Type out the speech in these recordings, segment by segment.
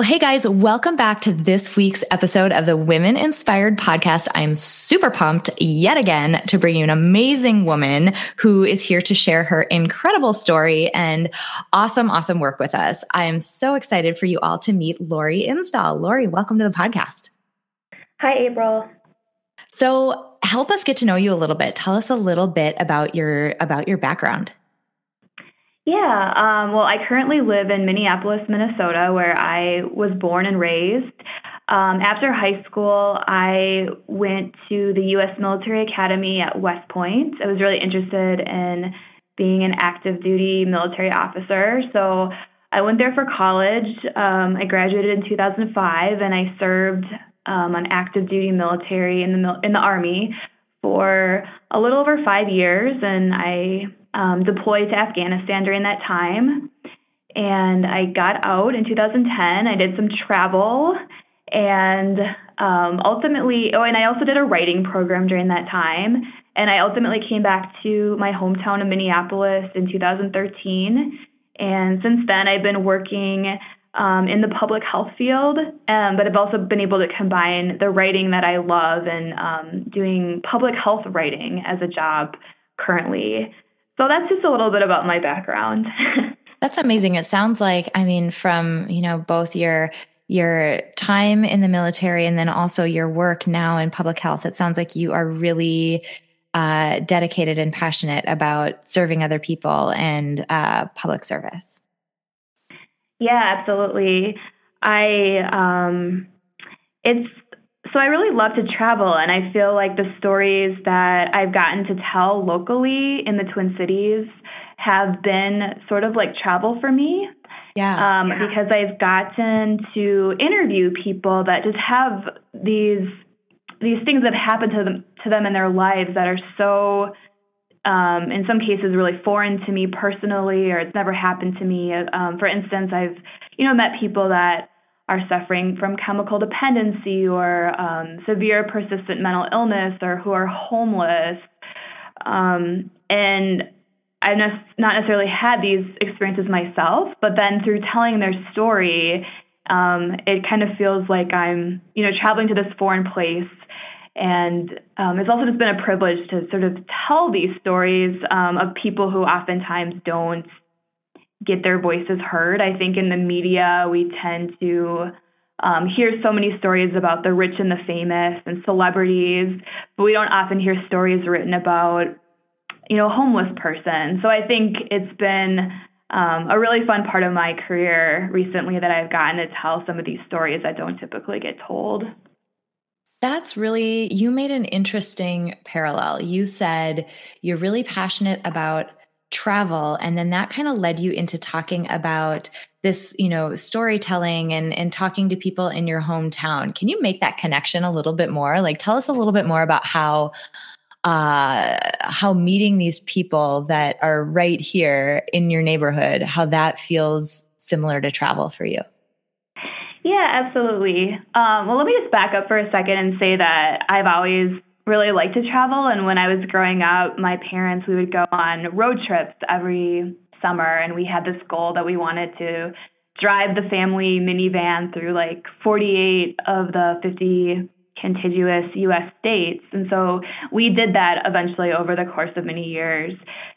Well, hey guys, welcome back to this week's episode of the Women Inspired Podcast. I'm super pumped yet again to bring you an amazing woman who is here to share her incredible story and awesome, awesome work with us. I am so excited for you all to meet Lori Insdahl. Lori, welcome to the podcast. Hi, April. So, help us get to know you a little bit. Tell us a little bit about your about your background. Yeah, um, well, I currently live in Minneapolis, Minnesota, where I was born and raised. Um, after high school, I went to the U.S. Military Academy at West Point. I was really interested in being an active duty military officer. So I went there for college. Um, I graduated in 2005, and I served um, on active duty military in the in the Army for a little over five years, and I um, deployed to Afghanistan during that time. And I got out in 2010. I did some travel and um, ultimately, oh, and I also did a writing program during that time. And I ultimately came back to my hometown of Minneapolis in 2013. And since then, I've been working um, in the public health field, um, but I've also been able to combine the writing that I love and um, doing public health writing as a job currently. So that's just a little bit about my background. that's amazing. It sounds like, I mean, from, you know, both your your time in the military and then also your work now in public health, it sounds like you are really uh, dedicated and passionate about serving other people and uh, public service. Yeah, absolutely. I um, it's so I really love to travel, and I feel like the stories that I've gotten to tell locally in the Twin Cities have been sort of like travel for me. Yeah, um, yeah. Because I've gotten to interview people that just have these these things that happen to them to them in their lives that are so um, in some cases really foreign to me personally, or it's never happened to me. Um, for instance, I've you know met people that are suffering from chemical dependency or um, severe persistent mental illness or who are homeless. Um, and I've not necessarily had these experiences myself, but then through telling their story, um, it kind of feels like I'm, you know, traveling to this foreign place. And um, it's also just been a privilege to sort of tell these stories um, of people who oftentimes don't get their voices heard. I think in the media, we tend to um, hear so many stories about the rich and the famous and celebrities, but we don't often hear stories written about, you know, a homeless person. So I think it's been um, a really fun part of my career recently that I've gotten to tell some of these stories that don't typically get told. That's really, you made an interesting parallel. You said you're really passionate about travel. And then that kind of led you into talking about this you know storytelling and and talking to people in your hometown. Can you make that connection a little bit more? Like tell us a little bit more about how uh how meeting these people that are right here in your neighborhood how that feels similar to travel for you? Yeah absolutely. Um, well let me just back up for a second and say that i've always really like to travel. And when I was growing up, my parents, we would go on road trips every summer. And we had this goal that we wanted to drive the family minivan through like 48 of the 50 contiguous US states. And so we did that eventually over the course of many years.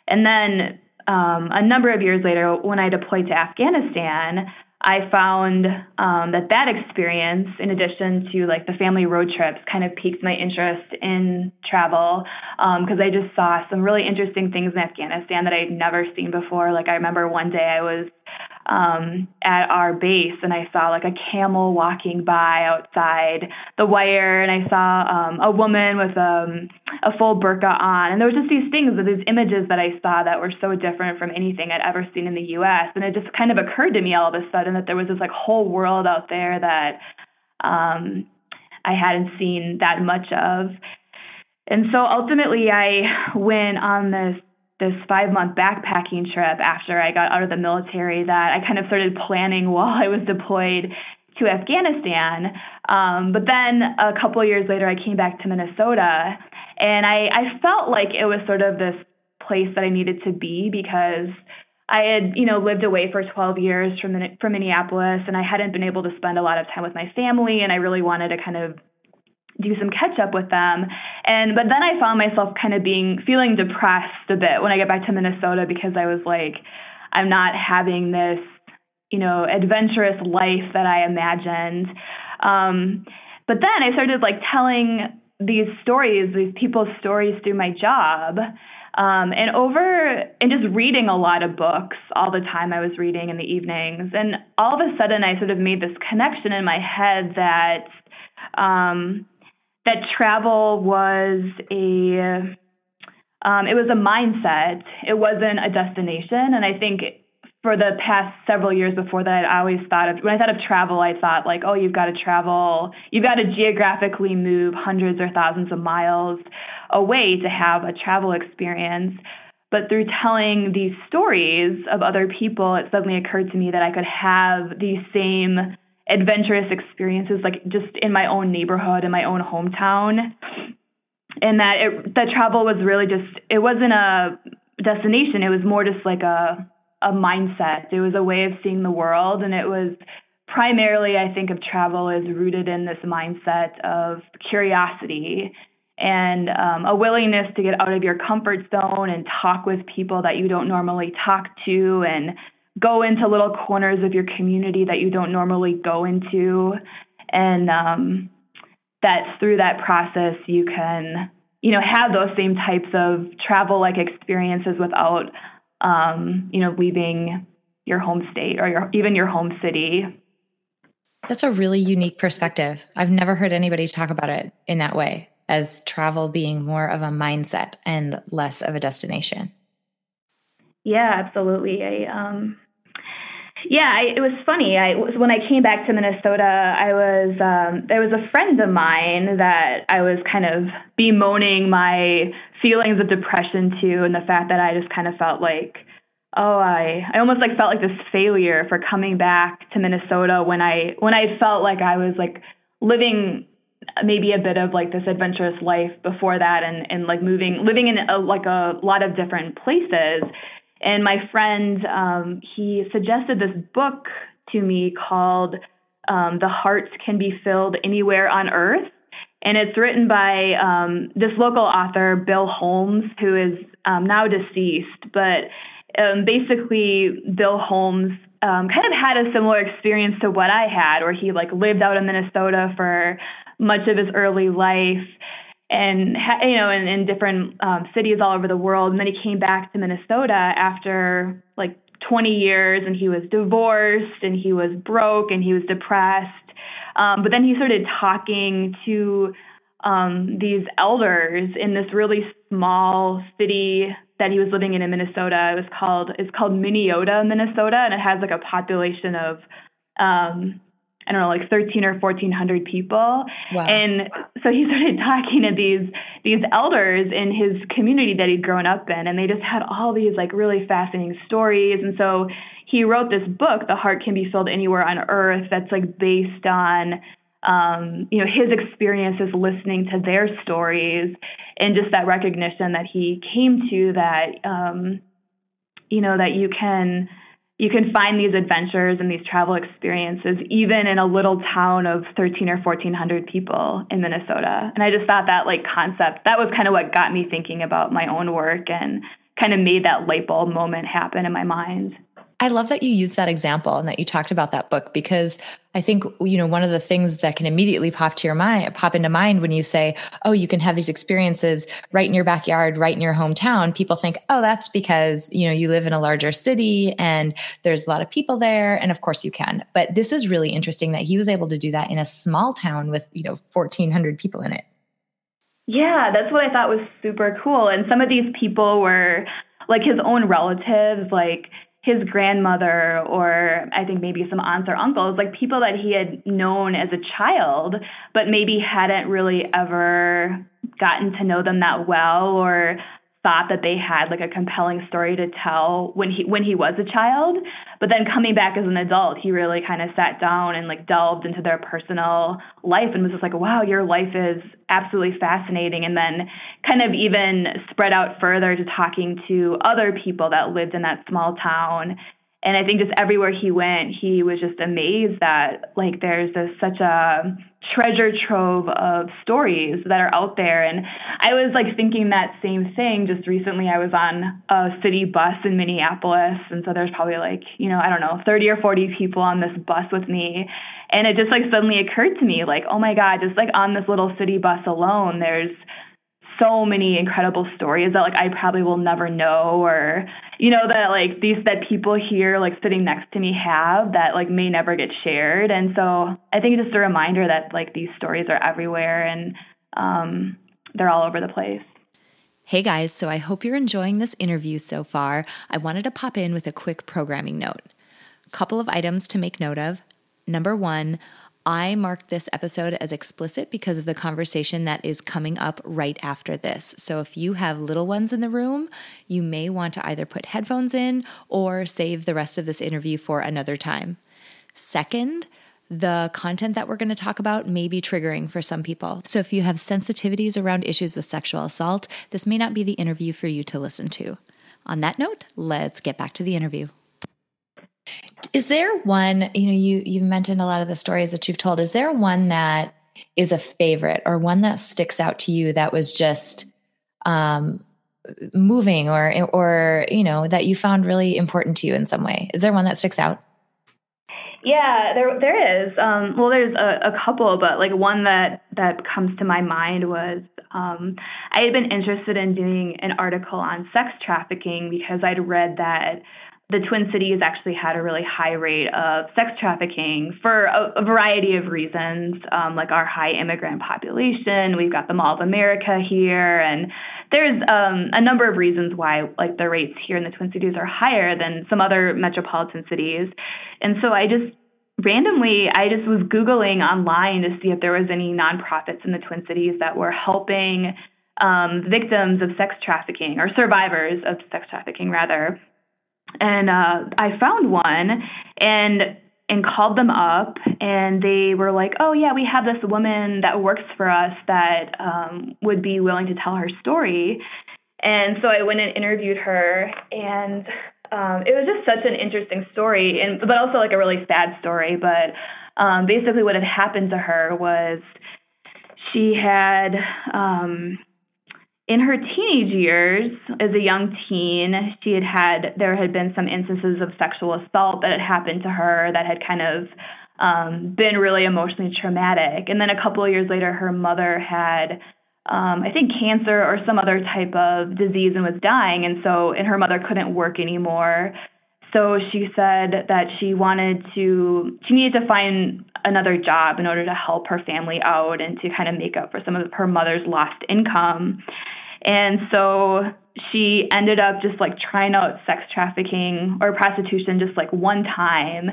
And then um, a number of years later, when I deployed to Afghanistan, I found um, that that experience, in addition to like the family road trips, kind of piqued my interest in travel because um, I just saw some really interesting things in Afghanistan that I'd never seen before. Like I remember one day I was um, at our base and I saw like a camel walking by outside the wire and I saw um, a woman with um, a full burqa on. And there was just these things, these images that I saw that were so different from anything I'd ever seen in the US. And it just kind of occurred to me all of a sudden that there was this like whole world out there that um, I hadn't seen that much of. and so ultimately, I went on this this five month backpacking trip after I got out of the military that I kind of started planning while I was deployed to Afghanistan. Um, but then a couple years later, I came back to Minnesota, and I, I felt like it was sort of this place that I needed to be because I had, you know, lived away for 12 years from from Minneapolis, and I hadn't been able to spend a lot of time with my family, and I really wanted to kind of do some catch up with them. And but then I found myself kind of being feeling depressed a bit when I get back to Minnesota because I was like, I'm not having this, you know, adventurous life that I imagined. Um, but then I started like telling these stories, these people's stories through my job. Um, and over and just reading a lot of books all the time I was reading in the evenings. And all of a sudden I sort of made this connection in my head that um, that travel was a um, it was a mindset. It wasn't a destination. And I think for the past several years before that, I always thought of when I thought of travel, I thought like, oh, you've got to travel, you've got to geographically move hundreds or thousands of miles away to have a travel experience. But through telling these stories of other people, it suddenly occurred to me that I could have these same adventurous experiences like just in my own neighborhood in my own hometown. And that it that travel was really just it wasn't a destination it was more just like a a mindset. It was a way of seeing the world and it was primarily i think of travel as rooted in this mindset of curiosity and um, a willingness to get out of your comfort zone and talk with people that you don't normally talk to and go into little corners of your community that you don't normally go into. And um, that through that process you can you know have those same types of travel like experiences without um, you know leaving your home state or your, even your home city. That's a really unique perspective. I've never heard anybody talk about it in that way as travel being more of a mindset and less of a destination. Yeah absolutely. I um yeah, I, it was funny. I when I came back to Minnesota, I was um, there was a friend of mine that I was kind of bemoaning my feelings of depression to, and the fact that I just kind of felt like, oh, I I almost like felt like this failure for coming back to Minnesota when I when I felt like I was like living maybe a bit of like this adventurous life before that and and like moving living in a, like a lot of different places and my friend, um, he suggested this book to me called um, The Hearts Can Be Filled Anywhere on Earth. And it's written by um, this local author, Bill Holmes, who is um, now deceased. But um, basically, Bill Holmes um, kind of had a similar experience to what I had, where he like lived out in Minnesota for much of his early life and you know in, in different um, cities all over the world and then he came back to minnesota after like 20 years and he was divorced and he was broke and he was depressed um, but then he started talking to um, these elders in this really small city that he was living in in Minnesota. It was called it's called Minneota, Minnesota, and it has like a population of um, I don't know, like 13 or 1400 people. Wow. And so he started talking to these, these elders in his community that he'd grown up in. And they just had all these like really fascinating stories. And so he wrote this book, The Heart Can Be Filled Anywhere on Earth, that's like based on, um, you know, his experiences listening to their stories and just that recognition that he came to that, um, you know, that you can, you can find these adventures and these travel experiences even in a little town of 13 or 1400 people in Minnesota. And I just thought that like concept, that was kind of what got me thinking about my own work and kind of made that light bulb moment happen in my mind. I love that you used that example and that you talked about that book because I think you know one of the things that can immediately pop to your mind pop into mind when you say, "Oh, you can have these experiences right in your backyard, right in your hometown." People think, "Oh, that's because, you know, you live in a larger city and there's a lot of people there." And of course you can. But this is really interesting that he was able to do that in a small town with, you know, 1400 people in it. Yeah, that's what I thought was super cool. And some of these people were like his own relatives, like his grandmother or I think maybe some aunts or uncles, like people that he had known as a child, but maybe hadn't really ever gotten to know them that well or thought that they had like a compelling story to tell when he when he was a child. But then coming back as an adult he really kind of sat down and like delved into their personal life and was just like wow your life is absolutely fascinating. And then kind of even spread out further to talking to other people that lived in that small town. And I think just everywhere he went, he was just amazed that like there's this, such a treasure trove of stories that are out there. And I was like thinking that same thing. Just recently, I was on a city bus in Minneapolis, and so there's probably like you know I don't know 30 or 40 people on this bus with me, and it just like suddenly occurred to me like oh my god, just like on this little city bus alone, there's so many incredible stories that like I probably will never know or you know that like these that people here like sitting next to me have that like may never get shared and so I think just a reminder that like these stories are everywhere and um, they're all over the place. Hey guys, so I hope you're enjoying this interview so far. I wanted to pop in with a quick programming note. Couple of items to make note of. Number 1, I marked this episode as explicit because of the conversation that is coming up right after this. So if you have little ones in the room, you may want to either put headphones in or save the rest of this interview for another time. Second, the content that we're going to talk about may be triggering for some people. So if you have sensitivities around issues with sexual assault, this may not be the interview for you to listen to. On that note, let's get back to the interview. Is there one, you know, you you mentioned a lot of the stories that you've told. Is there one that is a favorite or one that sticks out to you that was just um moving or or you know that you found really important to you in some way? Is there one that sticks out? Yeah, there there is. Um, well, there's a, a, couple, but like one that that comes to my mind was um, I had been interested in doing an article on sex trafficking because I'd read that the Twin Cities actually had a really high rate of sex trafficking for a, a variety of reasons, um, like our high immigrant population. We've got the Mall of America here, and there's um, a number of reasons why like the rates here in the Twin Cities are higher than some other metropolitan cities. And so I just randomly I just was googling online to see if there was any nonprofits in the Twin Cities that were helping um, victims of sex trafficking or survivors of sex trafficking rather and uh, I found one and and called them up and they were like oh yeah we have this woman that works for us that um, would be willing to tell her story. And so I went and interviewed her and um, it was just such an interesting story and but also like a really sad story. But um, basically what had happened to her was she had um, in her teenage years, as a young teen, she had had there had been some instances of sexual assault that had happened to her that had kind of um, been really emotionally traumatic. And then a couple of years later, her mother had, um, I think, cancer or some other type of disease and was dying. And so, and her mother couldn't work anymore. So she said that she wanted to, she needed to find another job in order to help her family out and to kind of make up for some of her mother's lost income. And so she ended up just like trying out sex trafficking or prostitution just like one time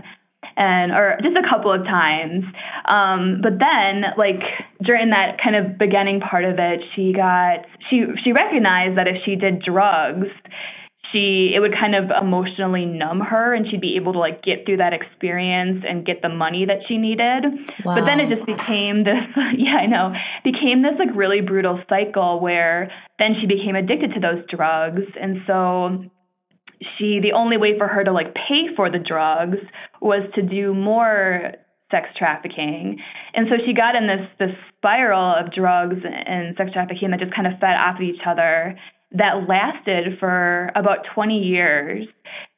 and or just a couple of times. Um, but then like during that kind of beginning part of it she got she she recognized that if she did drugs she it would kind of emotionally numb her and she'd be able to like get through that experience and get the money that she needed. Wow. but then it just became this yeah i know became this like really brutal cycle where then she became addicted to those drugs. And so she the only way for her to like pay for the drugs was to do more sex trafficking. And so she got in this this spiral of drugs and sex trafficking that just kind of fed off of each other that lasted for about 20 years.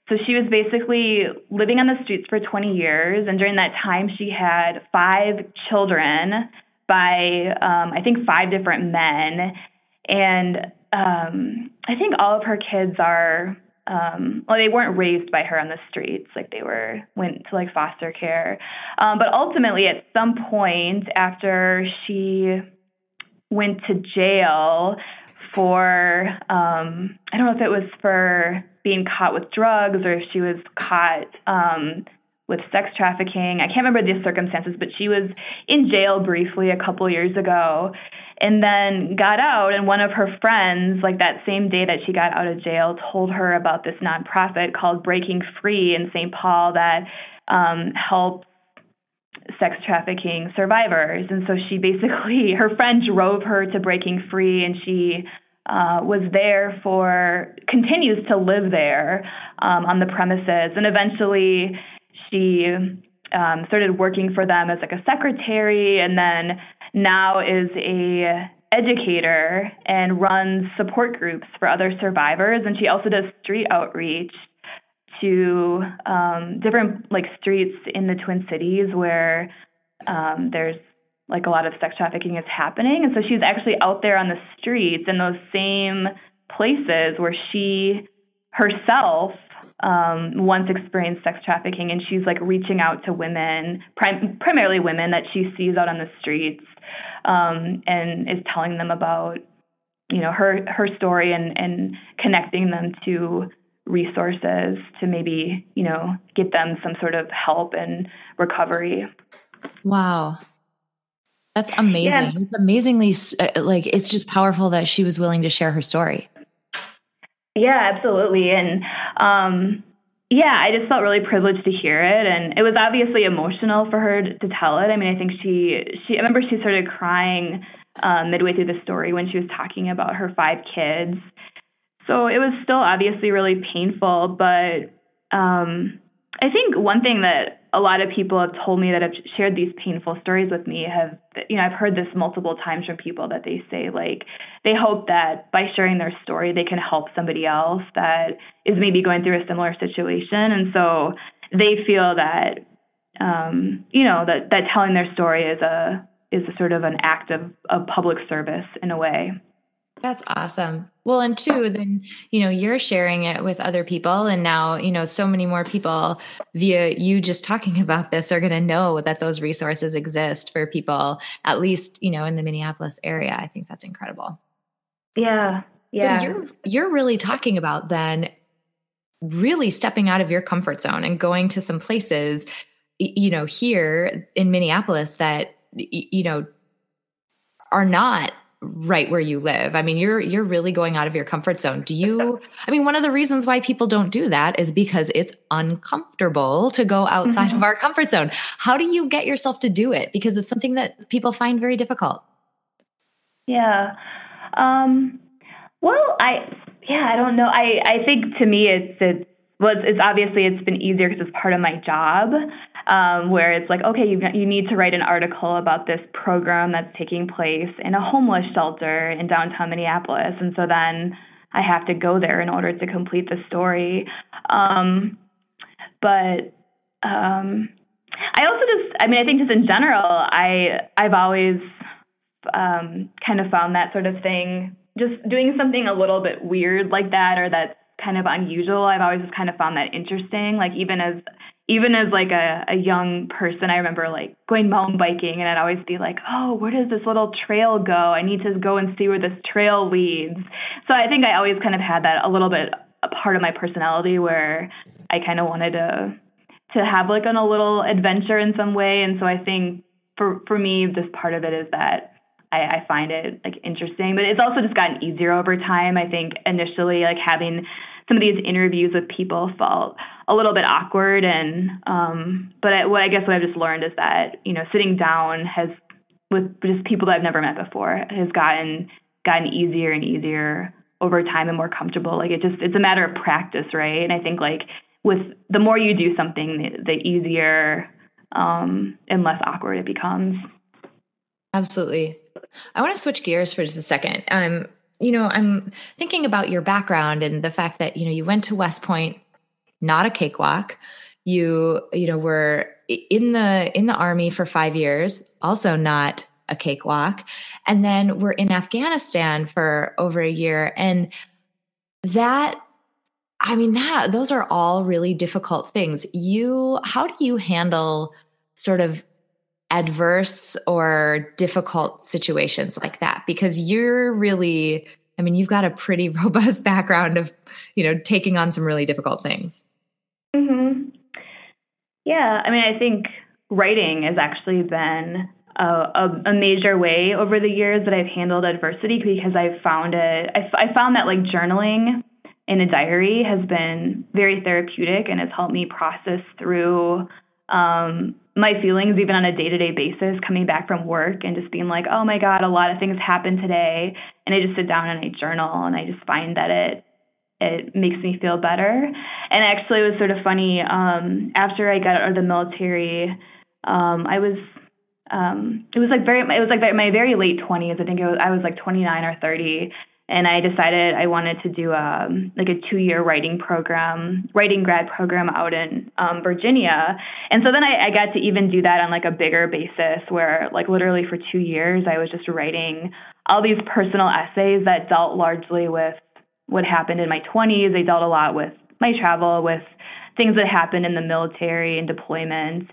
So she was basically living on the streets for 20 years, and during that time, she had five children by um, I think five different men, and um, I think all of her kids are um, well, they weren't raised by her on the streets, like they were went to like foster care. Um, but ultimately, at some point after she went to jail, for um, I don't know if it was for being caught with drugs or if she was caught um, with sex trafficking. I can't remember the circumstances, but she was in jail briefly a couple years ago and then got out and one of her friends like that same day that she got out of jail told her about this nonprofit called breaking free in st paul that um, helps sex trafficking survivors and so she basically her friend drove her to breaking free and she uh, was there for continues to live there um, on the premises. And eventually she um, started working for them as like a secretary and then now is a educator and runs support groups for other survivors. And she also does street outreach to um, different like streets in the twin cities where um, there's like a lot of sex trafficking is happening. And so she's actually out there on the streets in those same places where she herself um, once experienced sex trafficking and she's like reaching out to women prim- primarily women that she sees out on the streets um, and is telling them about you know her her story and and connecting them to resources to maybe you know get them some sort of help and recovery. Wow that's amazing yeah. it's amazingly uh, like it's just powerful that she was willing to share her story yeah absolutely and um yeah, I just felt really privileged to hear it, and it was obviously emotional for her to, to tell it. I mean, I think she she I remember she started crying um, midway through the story when she was talking about her five kids. So it was still obviously really painful, but um, I think one thing that a lot of people have told me that have shared these painful stories with me have you know I've heard this multiple times from people that they say like they hope that by sharing their story they can help somebody else that is maybe going through a similar situation and so they feel that um, you know that that telling their story is a is a sort of an act of, of public service in a way. That's awesome. Well, and two, then, you know, you're sharing it with other people. And now, you know, so many more people via you just talking about this are going to know that those resources exist for people, at least, you know, in the Minneapolis area. I think that's incredible. Yeah. Yeah. So you're, you're really talking about then really stepping out of your comfort zone and going to some places, you know, here in Minneapolis that, you know, are not right where you live. I mean, you're you're really going out of your comfort zone. Do you I mean, one of the reasons why people don't do that is because it's uncomfortable to go outside mm-hmm. of our comfort zone. How do you get yourself to do it? Because it's something that people find very difficult. Yeah. Um well, I yeah, I don't know. I I think to me it's it's well, it's, it's obviously it's been easier because it's part of my job um, where it's like, okay, you, you need to write an article about this program that's taking place in a homeless shelter in downtown Minneapolis. And so then I have to go there in order to complete the story. Um, but um, I also just, I mean, I think just in general, I I've always um, kind of found that sort of thing, just doing something a little bit weird like that or that's kind of unusual. I've always just kind of found that interesting. Like even as even as like a, a young person, I remember like going mountain biking and I'd always be like, oh, where does this little trail go? I need to go and see where this trail leads. So I think I always kind of had that a little bit a part of my personality where I kind of wanted to to have like an, a little adventure in some way. And so I think for for me, this part of it is that I, I find it like interesting, but it's also just gotten easier over time. I think initially like having some of these interviews with people felt a little bit awkward and um but I, what I guess what I've just learned is that you know sitting down has with just people that I've never met before has gotten gotten easier and easier over time and more comfortable. Like it just it's a matter of practice right? And I think like with the more you do something the, the easier um and less awkward it becomes. Absolutely. I want to switch gears for just a second. Um you know, I'm thinking about your background and the fact that, you know, you went to West Point, not a cakewalk. You, you know, were in the in the army for 5 years, also not a cakewalk. And then we're in Afghanistan for over a year and that I mean that those are all really difficult things. You how do you handle sort of adverse or difficult situations like that because you're really i mean you've got a pretty robust background of you know taking on some really difficult things. Mhm yeah I mean, I think writing has actually been a, a, a, major way over the years that I've handled adversity because I've found it, I, I found that like journaling in a diary has been very therapeutic and has helped me process through um, my feelings even on a day-to-day basis coming back from work and just being like oh my god a lot of things happened today. And i just sit down and i journal and i just find that it it makes me feel better. And actually it was sort of funny um after i got out of the military um i was um it was like very it was like my very late 20s i think it was i was like 29 or 30 and I decided I wanted to do a um, like a two year writing program, writing grad program out in um, Virginia. And so then I, I got to even do that on like a bigger basis, where like literally for two years I was just writing all these personal essays that dealt largely with what happened in my 20s. They dealt a lot with my travel, with things that happened in the military and deployment,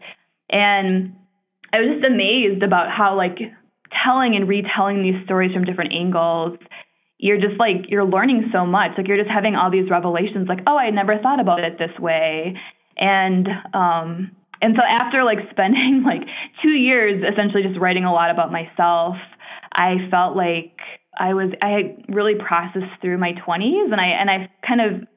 and I was just amazed about how like telling and retelling these stories from different angles you're just like you're learning so much. Like you're just having all these revelations like oh i never thought about it this way. And um and so after like spending like 2 years essentially just writing a lot about myself i felt like i was i had really processed through my 20s and i and i kind of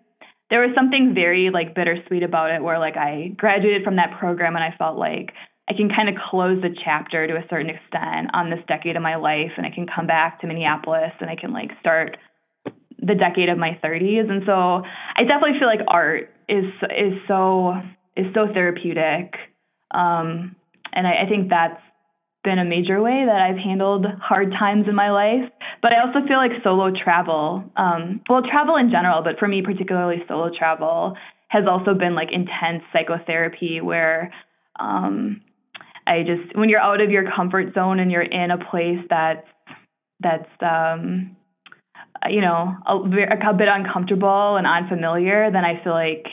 there was something very like bittersweet about it where like i graduated from that program and i felt like I can kind of close the chapter to a certain extent on this decade of my life and I can come back to Minneapolis and I can like start the decade of my 30s and so I definitely feel like art is is so is so therapeutic um, and I, I think that's been a major way that I've handled hard times in my life. But I also feel like solo travel, um, well, travel in general, but for me, particularly solo travel, has also been like intense psychotherapy where um, I just when you're out of your comfort zone and you're in a place that's that's um you know a, a bit uncomfortable and unfamiliar, then I feel like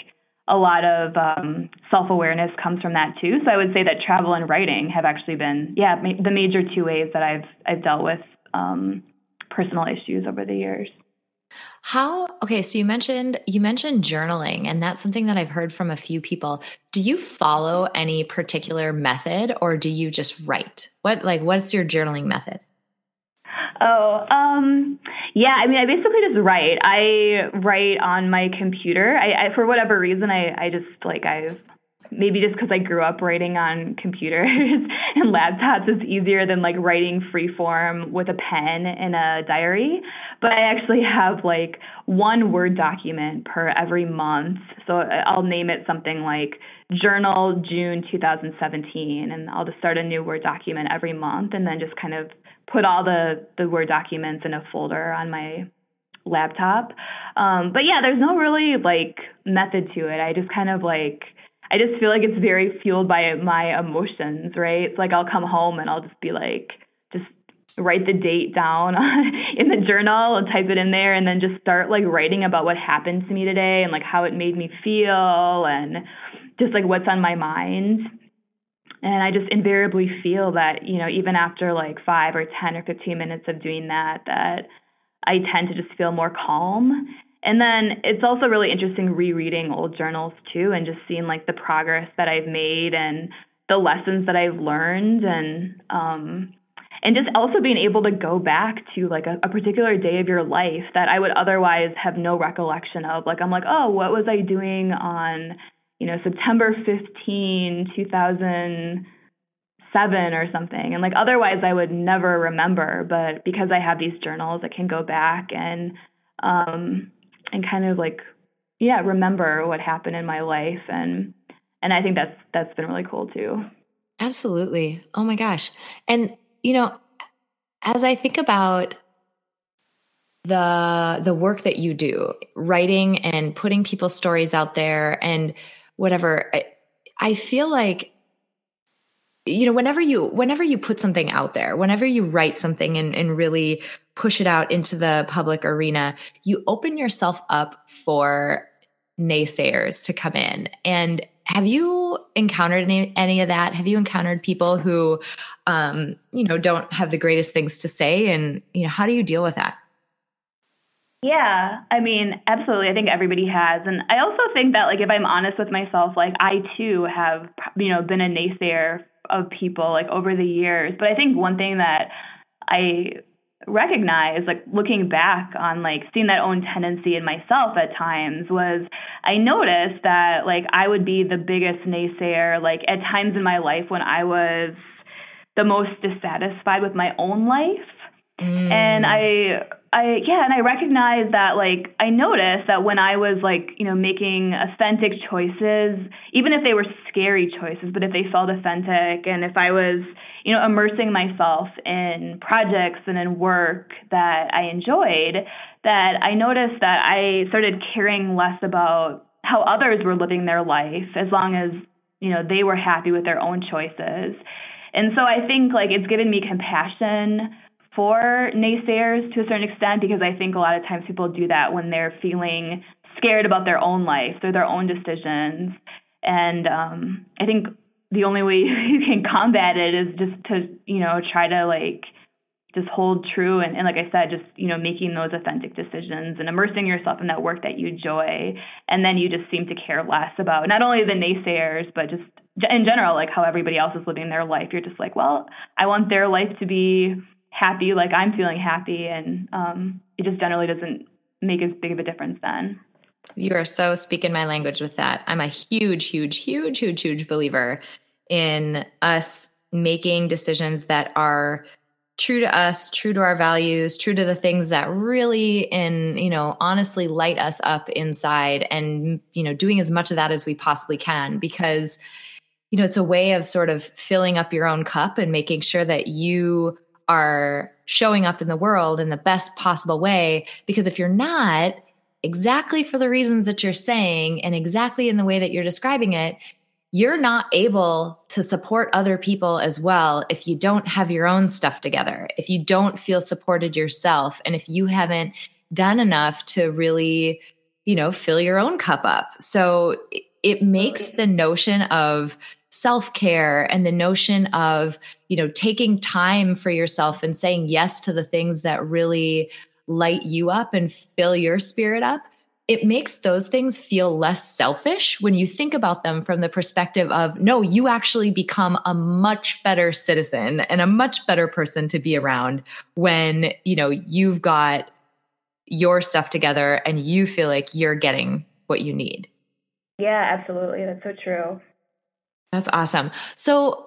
a lot of um, self awareness comes from that too. So I would say that travel and writing have actually been yeah ma- the major two ways that I've I've dealt with um, personal issues over the years. How okay, so you mentioned you mentioned journaling and that's something that I've heard from a few people. Do you follow any particular method or do you just write? What like what's your journaling method? Oh, um, yeah. I mean, I basically just write. I write on my computer. I, I for whatever reason, I, I just like I've maybe just because I grew up writing on computers and laptops, it's easier than like writing free form with a pen in a diary. But I actually have like one Word document per every month. So I'll name it something like Journal June 2017, and I'll just start a new Word document every month and then just kind of put all the, the Word documents in a folder on my laptop. Um, but yeah, there's no really like method to it. I just kind of like I just feel like it's very fueled by my emotions, right? It's like I'll come home and I'll just be like, just write the date down in the journal and type it in there and then just start like writing about what happened to me today and like how it made me feel and just like what's on my mind. And I just invariably feel that, you know, even after like five or 10 or 15 minutes of doing that, that I tend to just feel more calm and then it's also really interesting rereading old journals too and just seeing like the progress that I've made and the lessons that I've learned and um and just also being able to go back to like a, a particular day of your life that I would otherwise have no recollection of. Like I'm like, oh, what was I doing on, you know, September 15, 2007 or something. And like otherwise I would never remember, but because I have these journals, I can go back and um and kind of like yeah remember what happened in my life. And and i think that's that's been really cool too. Absolutely. Oh my gosh. And you know as i think about the the work that you do writing and putting people's stories out there and whatever I, I feel like you know whenever you whenever you put something out there whenever you write something and, and really push it out into the public arena you open yourself up for naysayers to come in and have you encountered any, any of that have you encountered people who um, you know don't have the greatest things to say and you know how do you deal with that Yeah, I mean, absolutely. I think everybody has. And I also think that, like, if I'm honest with myself, like, I too have, you know, been a naysayer of people, like, over the years. But I think one thing that I recognize, like, looking back on, like, seeing that own tendency in myself at times was I noticed that, like, I would be the biggest naysayer, like, at times in my life when I was the most dissatisfied with my own life. Mm. And I I yeah, and I recognize that like I noticed that when I was like, you know, making authentic choices, even if they were scary choices, but if they felt authentic and if I was, you know, immersing myself in projects and in work that I enjoyed, that I noticed that I started caring less about how others were living their life as long as, you know, they were happy with their own choices. And so I think like it's given me compassion for naysayers to a certain extent because I think a lot of times people do that when they're feeling scared about their own life or their own decisions. And um, I think the only way you can combat it is just to, you know, try to like just hold true and, and like I said, just, you know, making those authentic decisions and immersing yourself in that work that you enjoy. And then you just seem to care less about not only the naysayers, but just in general, like how everybody else is living their life. You're just like, well, I want their life to be happy like I'm feeling happy. And um, it just generally doesn't make as big of a difference then. You are so speaking my language with that. I'm a huge, huge, huge, huge, huge believer in us making decisions that are true to us, true to our values, true to the things that really and, you know, honestly light us up inside and, you know, doing as much of that as we possibly can because, you know, it's a way of sort of filling up your own cup and making sure that you are showing up in the world in the best possible way. Because if you're not, exactly for the reasons that you're saying and exactly in the way that you're describing it, you're not able to support other people as well if you don't have your own stuff together, if you don't feel supported yourself, and if you haven't done enough to really, you know, fill your own cup up. So it makes the notion of self care and the notion of, you know, taking time for yourself and saying yes to the things that really light you up and fill your spirit up. It makes those things feel less selfish when you think about them from the perspective of, no, you actually become a much better citizen and a much better person to be around when, you know, you've got your stuff together and you feel like you're getting what you need. Yeah, absolutely. That's so true. That's awesome. So,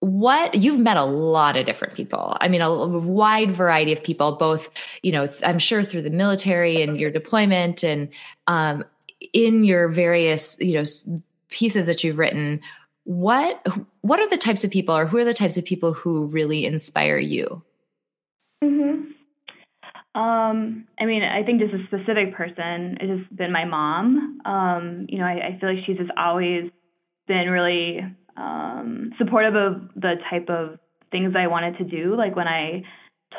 what you've met a lot of different people. I mean, a, a wide variety of people, both, you know, I'm sure through the military and your deployment and um, in your various, you know, pieces that you've written. What what are the types of people, or who are the types of people who really inspire you? Hmm. Um, I mean, I think just a specific person has been my mom. Um, you know, I, I feel like she's just always been really um, supportive of the type of things I wanted to do. Like when I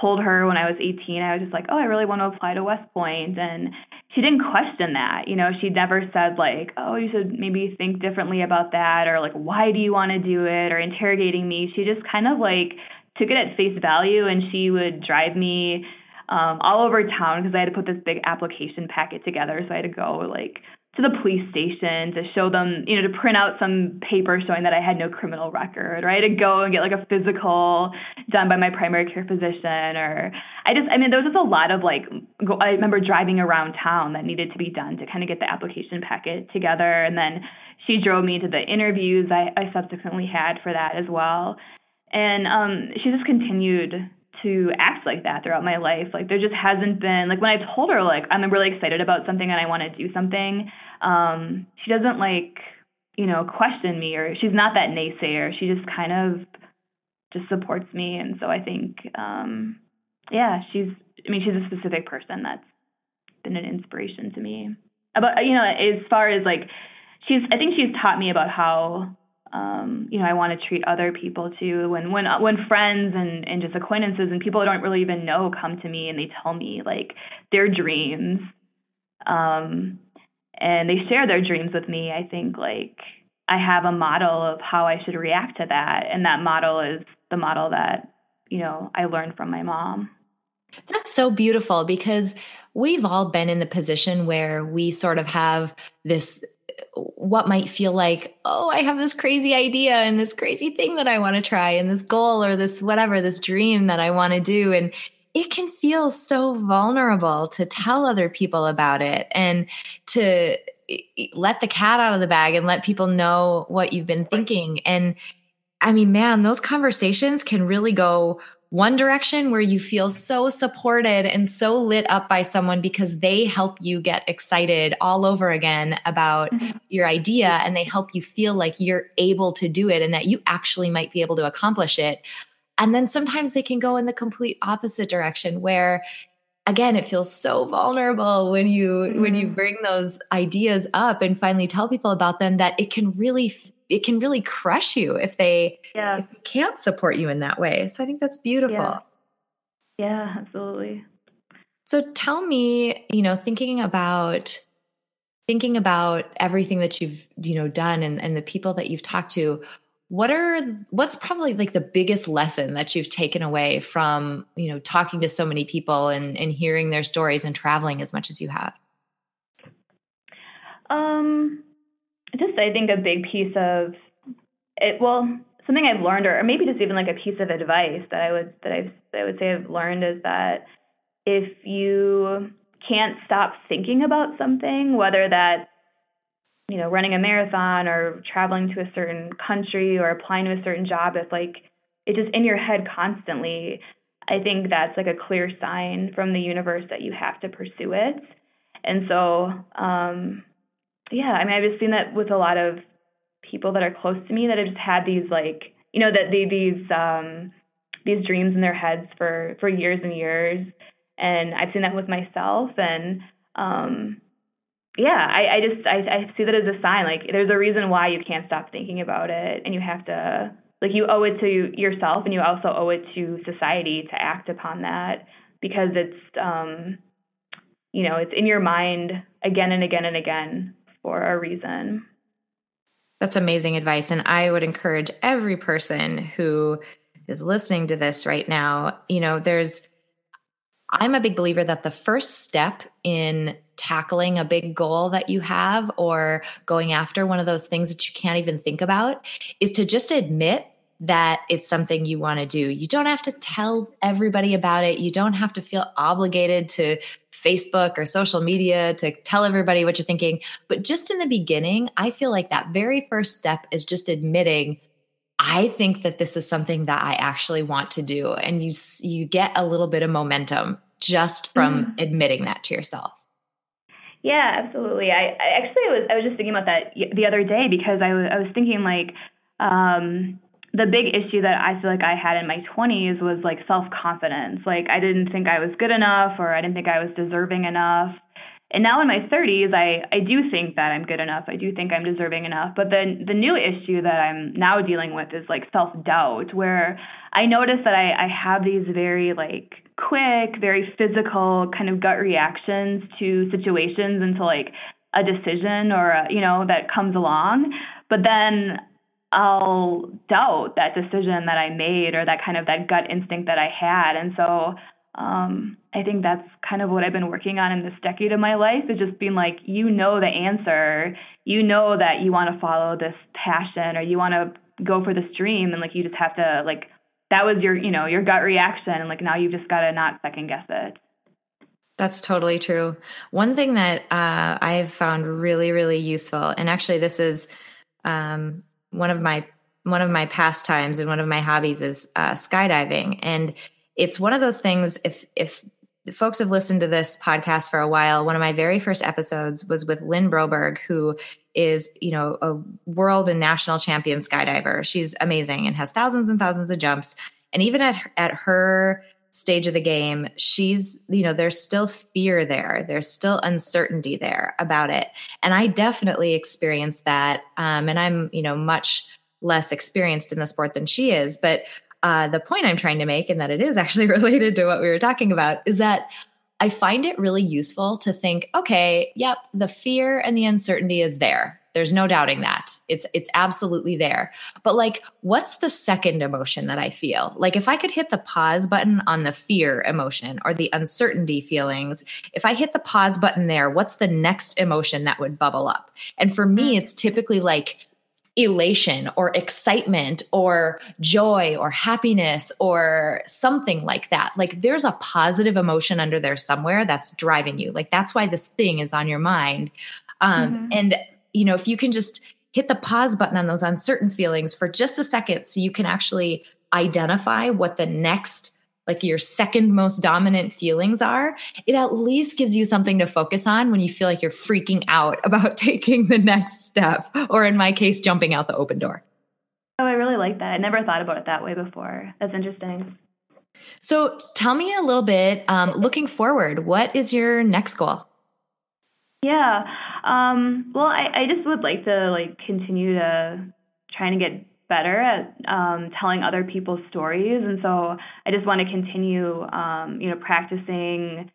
told her when I was 18, I was just like, oh, I really want to apply to West Point. And she didn't question that. You know, she never said, like, oh, you should maybe think differently about that, or like, why do you want to do it, or interrogating me. She just kind of like took it at face value and she would drive me um, all over town because I had to put this big application packet together. So I had to go like to the police station to show them, you know, to print out some paper showing that I had no criminal record, had to go and get like a physical done by my primary care physician, or I just, I mean, there was just a lot of like, I remember driving around town that needed to be done to kind of get the application packet together. And then she drove me to the interviews I, I subsequently had for that as well. And um, she just continued to act like that throughout my life. Like there just hasn't been like when I told her like I'm really excited about something and I want to do something, um, she doesn't like, you know, question me or she's not that naysayer. She just kind of just supports me and so I think um yeah, she's I mean, she's a specific person that's been an inspiration to me. About you know, as far as like she's I think she's taught me about how um, you know, I want to treat other people too. When when when friends and and just acquaintances and people I don't really even know come to me and they tell me like their dreams, um, and they share their dreams with me, I think like I have a model of how I should react to that, and that model is the model that you know I learned from my mom. That's so beautiful because we've all been in the position where we sort of have this what might feel like, oh, I have this crazy idea and this crazy thing that I want to try and this goal or this whatever, this dream that I want to do. And it can feel so vulnerable to tell other people about it and to let the cat out of the bag and let people know what you've been thinking. And I mean, man, those conversations can really go one direction where you feel so supported and so lit up by someone because they help you get excited all over again about mm-hmm. your idea and they help you feel like you're able to do it and that you actually might be able to accomplish it. And then sometimes they can go in the complete opposite direction where again it feels so vulnerable when you mm-hmm. when you mm-hmm. bring those ideas up and finally tell people about them that it can really it can really crush you if they, yeah. if they can't support you in that way. So I think that's beautiful. Yeah. yeah, absolutely. So tell me, you know, thinking about thinking about everything that you've, you know, done and, and the people that you've talked to, what are what's probably like the biggest lesson that you've taken away from, you know, talking to so many people and, and hearing their stories and traveling as much as you have? Um just I think a big piece of it. Well, something I've learned, or maybe just even like a piece of advice that I would that I that I would say I've learned is that if you can't stop thinking about something, whether that's you know running a marathon or traveling to a certain country or applying to a certain job, if like it's just in your head constantly, I think that's like a clear sign from the universe that you have to pursue it. And so, um, yeah, I mean, I've just seen that with a lot of people that are close to me that have just had these like, you know, that they these um these dreams in their heads for for years and years, and I've seen that with myself, and um, yeah, I, I just I, I see that as a sign. Like, there's a reason why you can't stop thinking about it, and you have to like you owe it to yourself, and you also owe it to society to act upon that because it's um, you know, it's in your mind again and again and again for a reason. That's amazing advice. And I would encourage every person who is listening to this right now, you know, there's, I'm a big believer that the first step in tackling a big goal that you have or going after one of those things that you can't even think about is to just admit that it's something you want to do. You don't have to tell everybody about it. You don't have to feel obligated to Facebook or social media to tell everybody what you're thinking. But just in the beginning, I feel like that very first step is just admitting I think that this is something that I actually want to do and you you get a little bit of momentum just from mm-hmm. admitting that to yourself. Yeah, absolutely. I, I actually was I was just thinking about that the other day because I was I was thinking like um the big issue that I feel like I had in my 20s was like self confidence. Like I didn't think I was good enough or I didn't think I was deserving enough. And now in my 30s, I, I do think that I'm good enough. I do think I'm deserving enough. But then the new issue that I'm now dealing with is like self doubt, where I notice that I, I have these very like quick, very physical kind of gut reactions to situations and to like a decision or a, you know that comes along. But then I'll doubt that decision that I made or that kind of that gut instinct that I had. And so um, I think that's kind of what I've been working on in this decade of my life is just being like, you know, the answer, you know that you want to follow this passion or you want to go for this dream. And like, you just have to like, that was your, you know, your gut reaction. And like, now you've just got to not second guess it. That's totally true. One thing that uh, I've found really, really useful, and actually, this is um, one of my one of my pastimes and one of my hobbies is uh, skydiving, and it's one of those things. If if folks have listened to this podcast for a while, one of my very first episodes was with Lynn Broberg, who is you know a world and national champion skydiver. She's amazing and has thousands and thousands of jumps. And even at at her stage of the game, she's, you know, there's still fear there. There's still uncertainty there about it. And I definitely experienced that. Um, and I'm, you know, much less experienced in the sport than she is. But uh, the point I'm trying to make, and that it is actually related to what we were talking about, is that I find it really useful to think, okay, yep, the fear and the uncertainty is there There's no doubting that. It's it's absolutely there. But like what's the second emotion that I feel? Like if I could hit the pause button on the fear emotion or the uncertainty feelings, if I hit the pause button there, what's the next emotion that would bubble up? And for me mm. it's typically like elation or excitement or joy or happiness or something like that. Like there's a positive emotion under there somewhere that's driving you. Like that's why this thing is on your mind. Um, mm-hmm. And, you know, if you can just hit the pause button on those uncertain feelings for just a second so you can actually identify what the next like your second most dominant feelings are, it at least gives you something to focus on when you feel like you're freaking out about taking the next step, or in my case, jumping out the open door. Oh, I really like that. I never thought about it that way before. That's interesting. So tell me a little bit, um, looking forward, what is your next goal? Yeah. Um, well, I, I just would like to like continue to trying to get better at um, telling other people's stories, and so I just want to continue, um, you know, practicing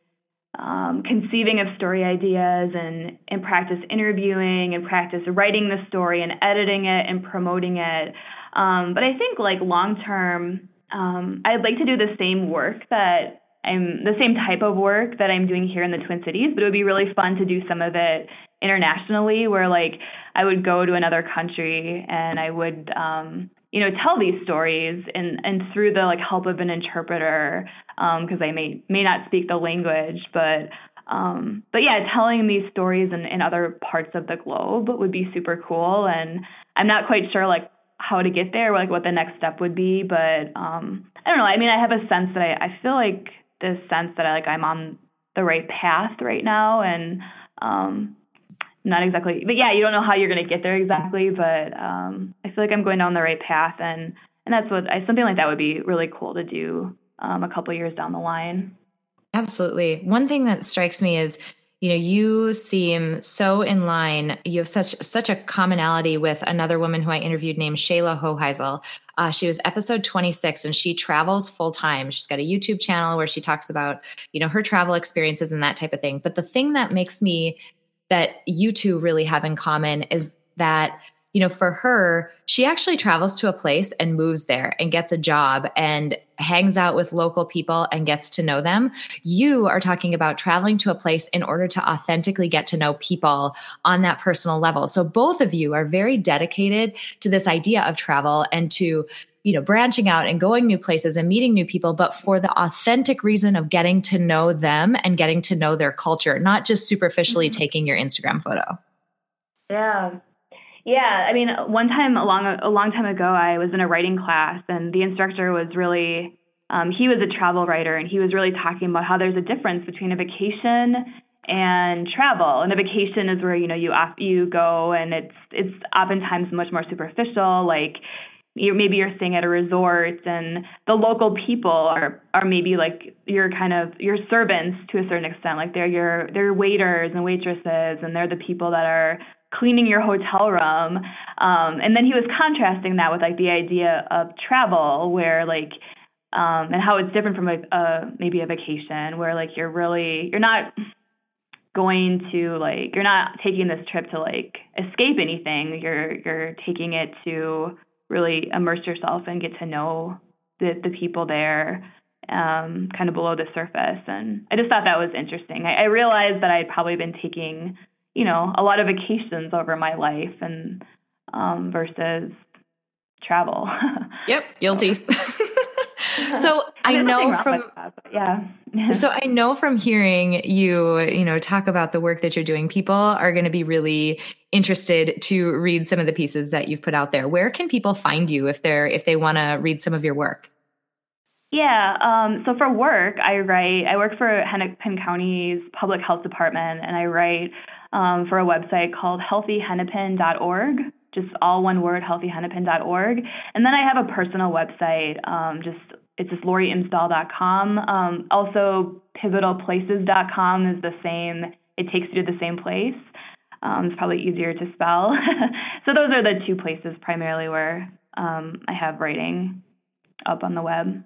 um, conceiving of story ideas and and practice interviewing and practice writing the story and editing it and promoting it. Um, but I think like long term, um, I'd like to do the same work that I'm the same type of work that I'm doing here in the Twin Cities, but it would be really fun to do some of it internationally where like I would go to another country and I would um you know tell these stories and and through the like help of an interpreter because um, I may may not speak the language but um but yeah telling these stories in, in other parts of the globe would be super cool. And I'm not quite sure like how to get there like what the next step would be but um I don't know. I mean I have a sense that I, I feel like this sense that I like I'm on the right path right now and um not exactly but yeah you don't know how you're going to get there exactly but um i feel like i'm going down the right path and and that's what I, something like that would be really cool to do um, a couple years down the line. Absolutely. One thing that strikes me is you know you seem so in line. You have such such a commonality with another woman who i interviewed named shayla hoheisel. Uh, she was episode 26 and she travels full time she's got a youtube channel where she talks about you know her travel experiences and that type of thing. But the thing that makes me that you two really have in common is that you know for her she actually travels to a place and moves there and gets a job and hangs out with local people and gets to know them you are talking about traveling to a place in order to authentically get to know people on that personal level so both of you are very dedicated to this idea of travel and to you know, branching out and going new places and meeting new people, but for the authentic reason of getting to know them and getting to know their culture, not just superficially mm-hmm. taking your Instagram photo. Yeah. Yeah, I mean, one time a long a long time ago, I was in a writing class, and the instructor was really um, he was a travel writer, and he was really talking about how there's a difference between a vacation and travel. And a vacation is where you know you off, you go, and it's it's oftentimes much more superficial, like you're, maybe you're staying at a resort and the local people are are maybe like your kind of your servants to a certain extent like they're your they're waiters and waitresses and they're the people that are cleaning your hotel room um and then he was contrasting that with like the idea of travel where like um and how it's different from like a maybe a vacation where like you're really you're not going to like you're not taking this trip to like escape anything you're you're taking it to really immerse yourself and get to know the, the people there um, kind of below the surface. And I just thought that was interesting. I, I realized that I'd probably been taking, you know, a lot of vacations over my life and um, versus travel. yep, guilty. so I know from that, yeah. so I know from hearing you, you know, talk about the work that you're doing, people are going to be really interested to read some of the pieces that you've put out there. Where can people find you if they're if they want to read some of your work? Yeah, um, so for work, I write. I work for Hennepin County's Public Health Department, and I write um, for a website called healthyhennepin.org just all one word, healthyhennepin.org. And then I have a personal website, um, just it's just loriimsdahl.com. Um, also, pivotalplaces.com is the same. It takes you to the same place. Um, it's probably easier to spell. so those are the two places primarily where um, I have writing up on the web.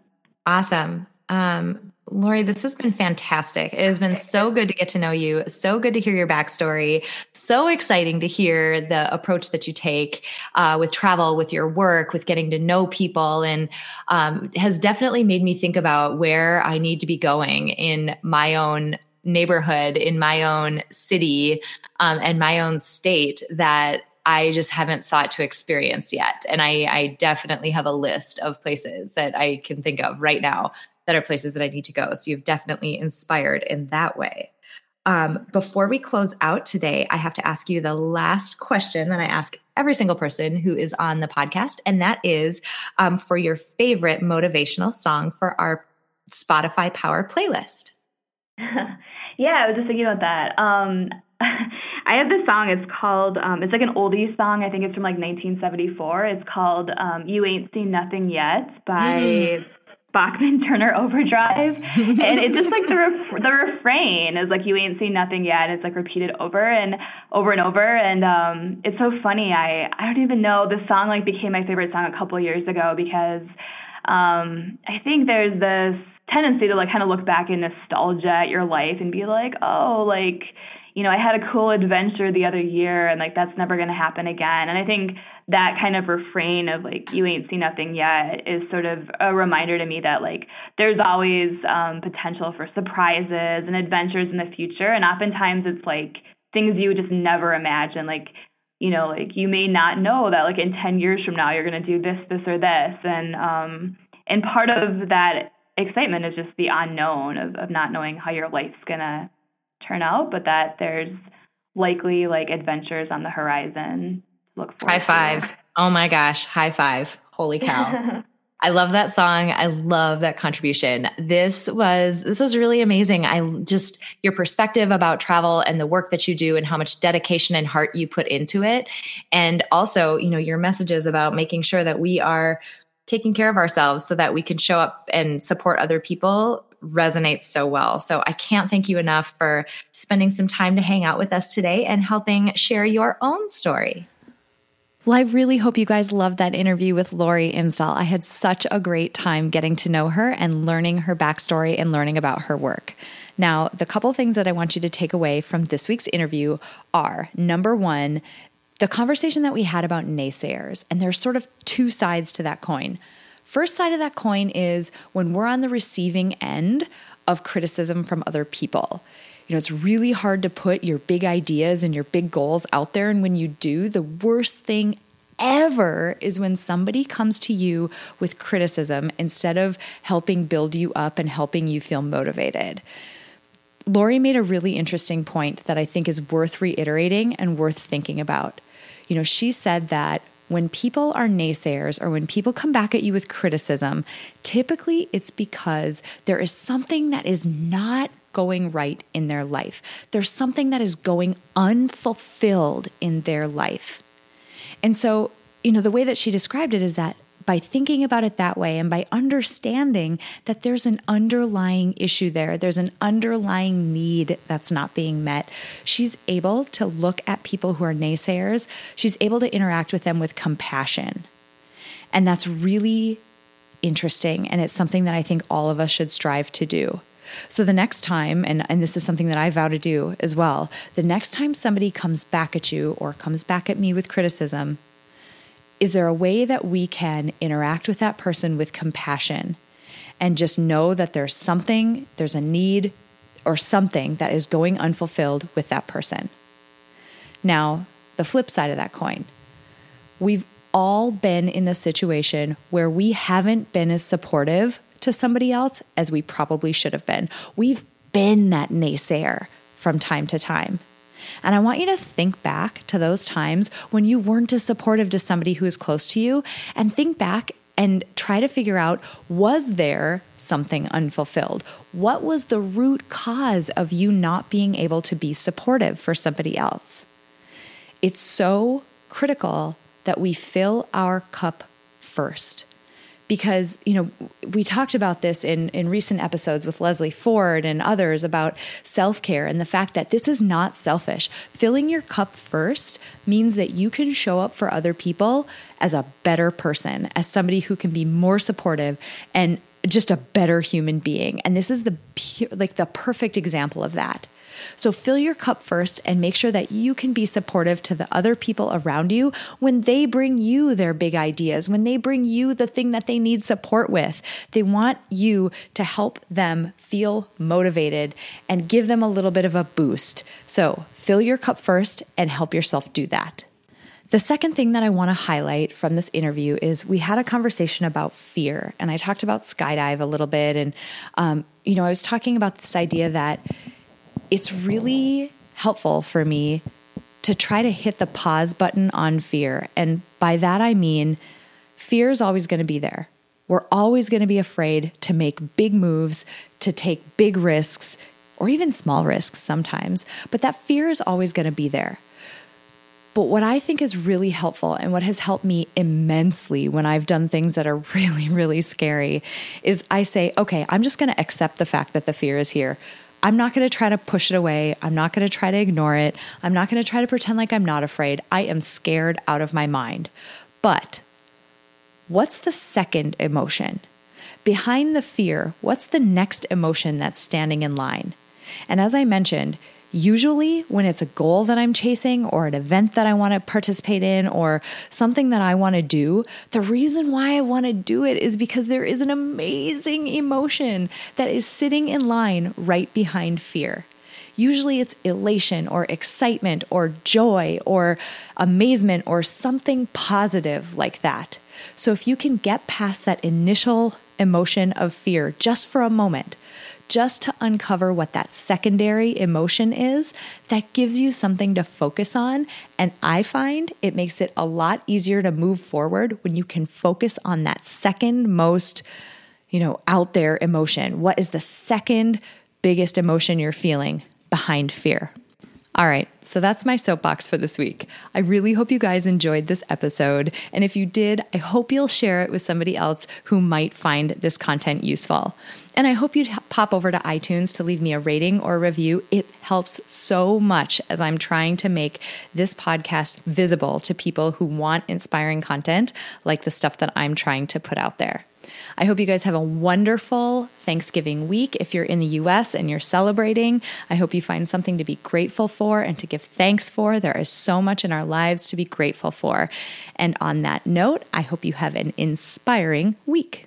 Awesome. Um, Lori, this has been fantastic. It has been so good to get to know you. So good to hear your backstory. So exciting to hear the approach that you take uh, with travel, with your work, with getting to know people, and um, has definitely made me think about where I need to be going in my own neighborhood, in my own city, um, and my own state that I just haven't thought to experience yet. And I, I definitely have a list of places that I can think of right now that are places that I need to go. So you've definitely inspired in that way. Um, before we close out today, I have to ask you the last question that I ask every single person who is on the podcast, and that is um, for your favorite motivational song for our Spotify Power playlist. yeah, I was just thinking about that. Um, I have this song. It's called. Um, it's like an oldies song. I think it's from like 1974. It's called um, "You Ain't Seen Nothing Yet" by mm. Bachman Turner Overdrive, and it's just like the ref- the refrain is like you ain't seen nothing yet. It's like repeated over and over and over, and um, it's so funny. I I don't even know the song like became my favorite song a couple years ago because um, I think there's this tendency to like kind of look back in nostalgia at your life and be like, oh, like you know, I had a cool adventure the other year and like that's never going to happen again. And I think that kind of refrain of like you ain't seen nothing yet is sort of a reminder to me that like there's always um potential for surprises and adventures in the future. And oftentimes it's like things you would just never imagine. Like you know like you may not know that like in 10 years from now you're going to do this this or this. And um and part of that excitement is just the unknown of, of not knowing how your life's going to turn out, but that there's likely like adventures on the horizon. Look forward High five. Oh my gosh, high five. Holy cow. I love that song. I love that contribution. This was this was really amazing. I just your perspective about travel and the work that you do and how much dedication and heart you put into it and also, you know, your messages about making sure that we are taking care of ourselves so that we can show up and support other people resonates so well. So I can't thank you enough for spending some time to hang out with us today and helping share your own story. Well, I really hope you guys loved that interview with Lori Imsdahl. I had such a great time getting to know her and learning her backstory and learning about her work. Now, the couple things that I want you to take away from this week's interview are number one, the conversation that we had about naysayers. And there's sort of two sides to that coin. First side of that coin is when we're on the receiving end of criticism from other people. You know, it's really hard to put your big ideas and your big goals out there. And when you do, the worst thing ever is when somebody comes to you with criticism instead of helping build you up and helping you feel motivated. Lori made a really interesting point that I think is worth reiterating and worth thinking about. You know, she said that when people are naysayers or when people come back at you with criticism, typically it's because there is something that is not going right in their life. There's something that is going unfulfilled in their life. And so, you know, the way that she described it is that by thinking about it that way and by understanding that there's an underlying issue there, there's an underlying need that's not being met, she's able to look at people who are naysayers, she's able to interact with them with compassion. And that's really interesting. And it's something that I think all of us should strive to do. So the next time, and, and this is something that I vow to do as well, the next time somebody comes back at you or comes back at me with criticism, is there a way that we can interact with that person with compassion and just know that there's something, there's a need or something that is going unfulfilled with that person? Now, the flip side of that coin, we've all been in the situation where we haven't been as supportive to somebody else as we probably should have been. We've been that naysayer from time to time. And I want you to think back to those times when you weren't as supportive to somebody who is close to you and think back and try to figure out was there something unfulfilled? What was the root cause of you not being able to be supportive for somebody else? It's so critical that we fill our cup first because you know we talked about this in in recent episodes with Leslie Ford and others about self-care and the fact that this is not selfish. Filling your cup first means that you can show up for other people as a better person, as somebody who can be more supportive and just a better human being. And this is the like the perfect example of that. So fill your cup first and make sure that you can be supportive to the other people around you when they bring you their big ideas, when they bring you the thing that they need support with. They want you to help them feel motivated and give them a little bit of a boost. So fill your cup first and help yourself do that. The second thing that I want to highlight from this interview is we had a conversation about fear, and I talked about skydive a little bit. And, um, you know, I was talking about this idea that it's really helpful for me to try to hit the pause button on fear. And by that, I mean fear is always going to be there. We're always going to be afraid to make big moves, to take big risks, or even small risks sometimes. But that fear is always going to be there. But what I think is really helpful and what has helped me immensely when I've done things that are really, really scary is I say, okay, I'm just going to accept the fact that the fear is here. I'm not going to try to push it away. I'm not going to try to ignore it. I'm not going to try to pretend like I'm not afraid. I am scared out of my mind. But what's the second emotion? Behind the fear, what's the next emotion that's standing in line? And as I mentioned, Usually, when it's a goal that I'm chasing or an event that I want to participate in or something that I want to do, the reason why I want to do it is because there is an amazing emotion that is sitting in line right behind fear. Usually it's elation or excitement or joy or amazement or something positive like that. So if you can get past that initial emotion of fear just for a moment, just to uncover what that secondary emotion is that gives you something to focus on. And I find it makes it a lot easier to move forward when you can focus on that second most, you know, out there emotion. What is the second biggest emotion you're feeling behind fear? All right, so that's my soapbox for this week. I really hope you guys enjoyed this episode. And if you did, I hope you'll share it with somebody else who might find this content useful. And I hope you'd pop over to iTunes to leave me a rating or a review. It helps so much as I'm trying to make this podcast visible to people who want inspiring content like the stuff that I'm trying to put out there. I hope you guys have a wonderful Thanksgiving week. If you're in the US and you're celebrating, I hope you find something to be grateful for and to give thanks for. There is so much in our lives to be grateful for. And on that note, I hope you have an inspiring week.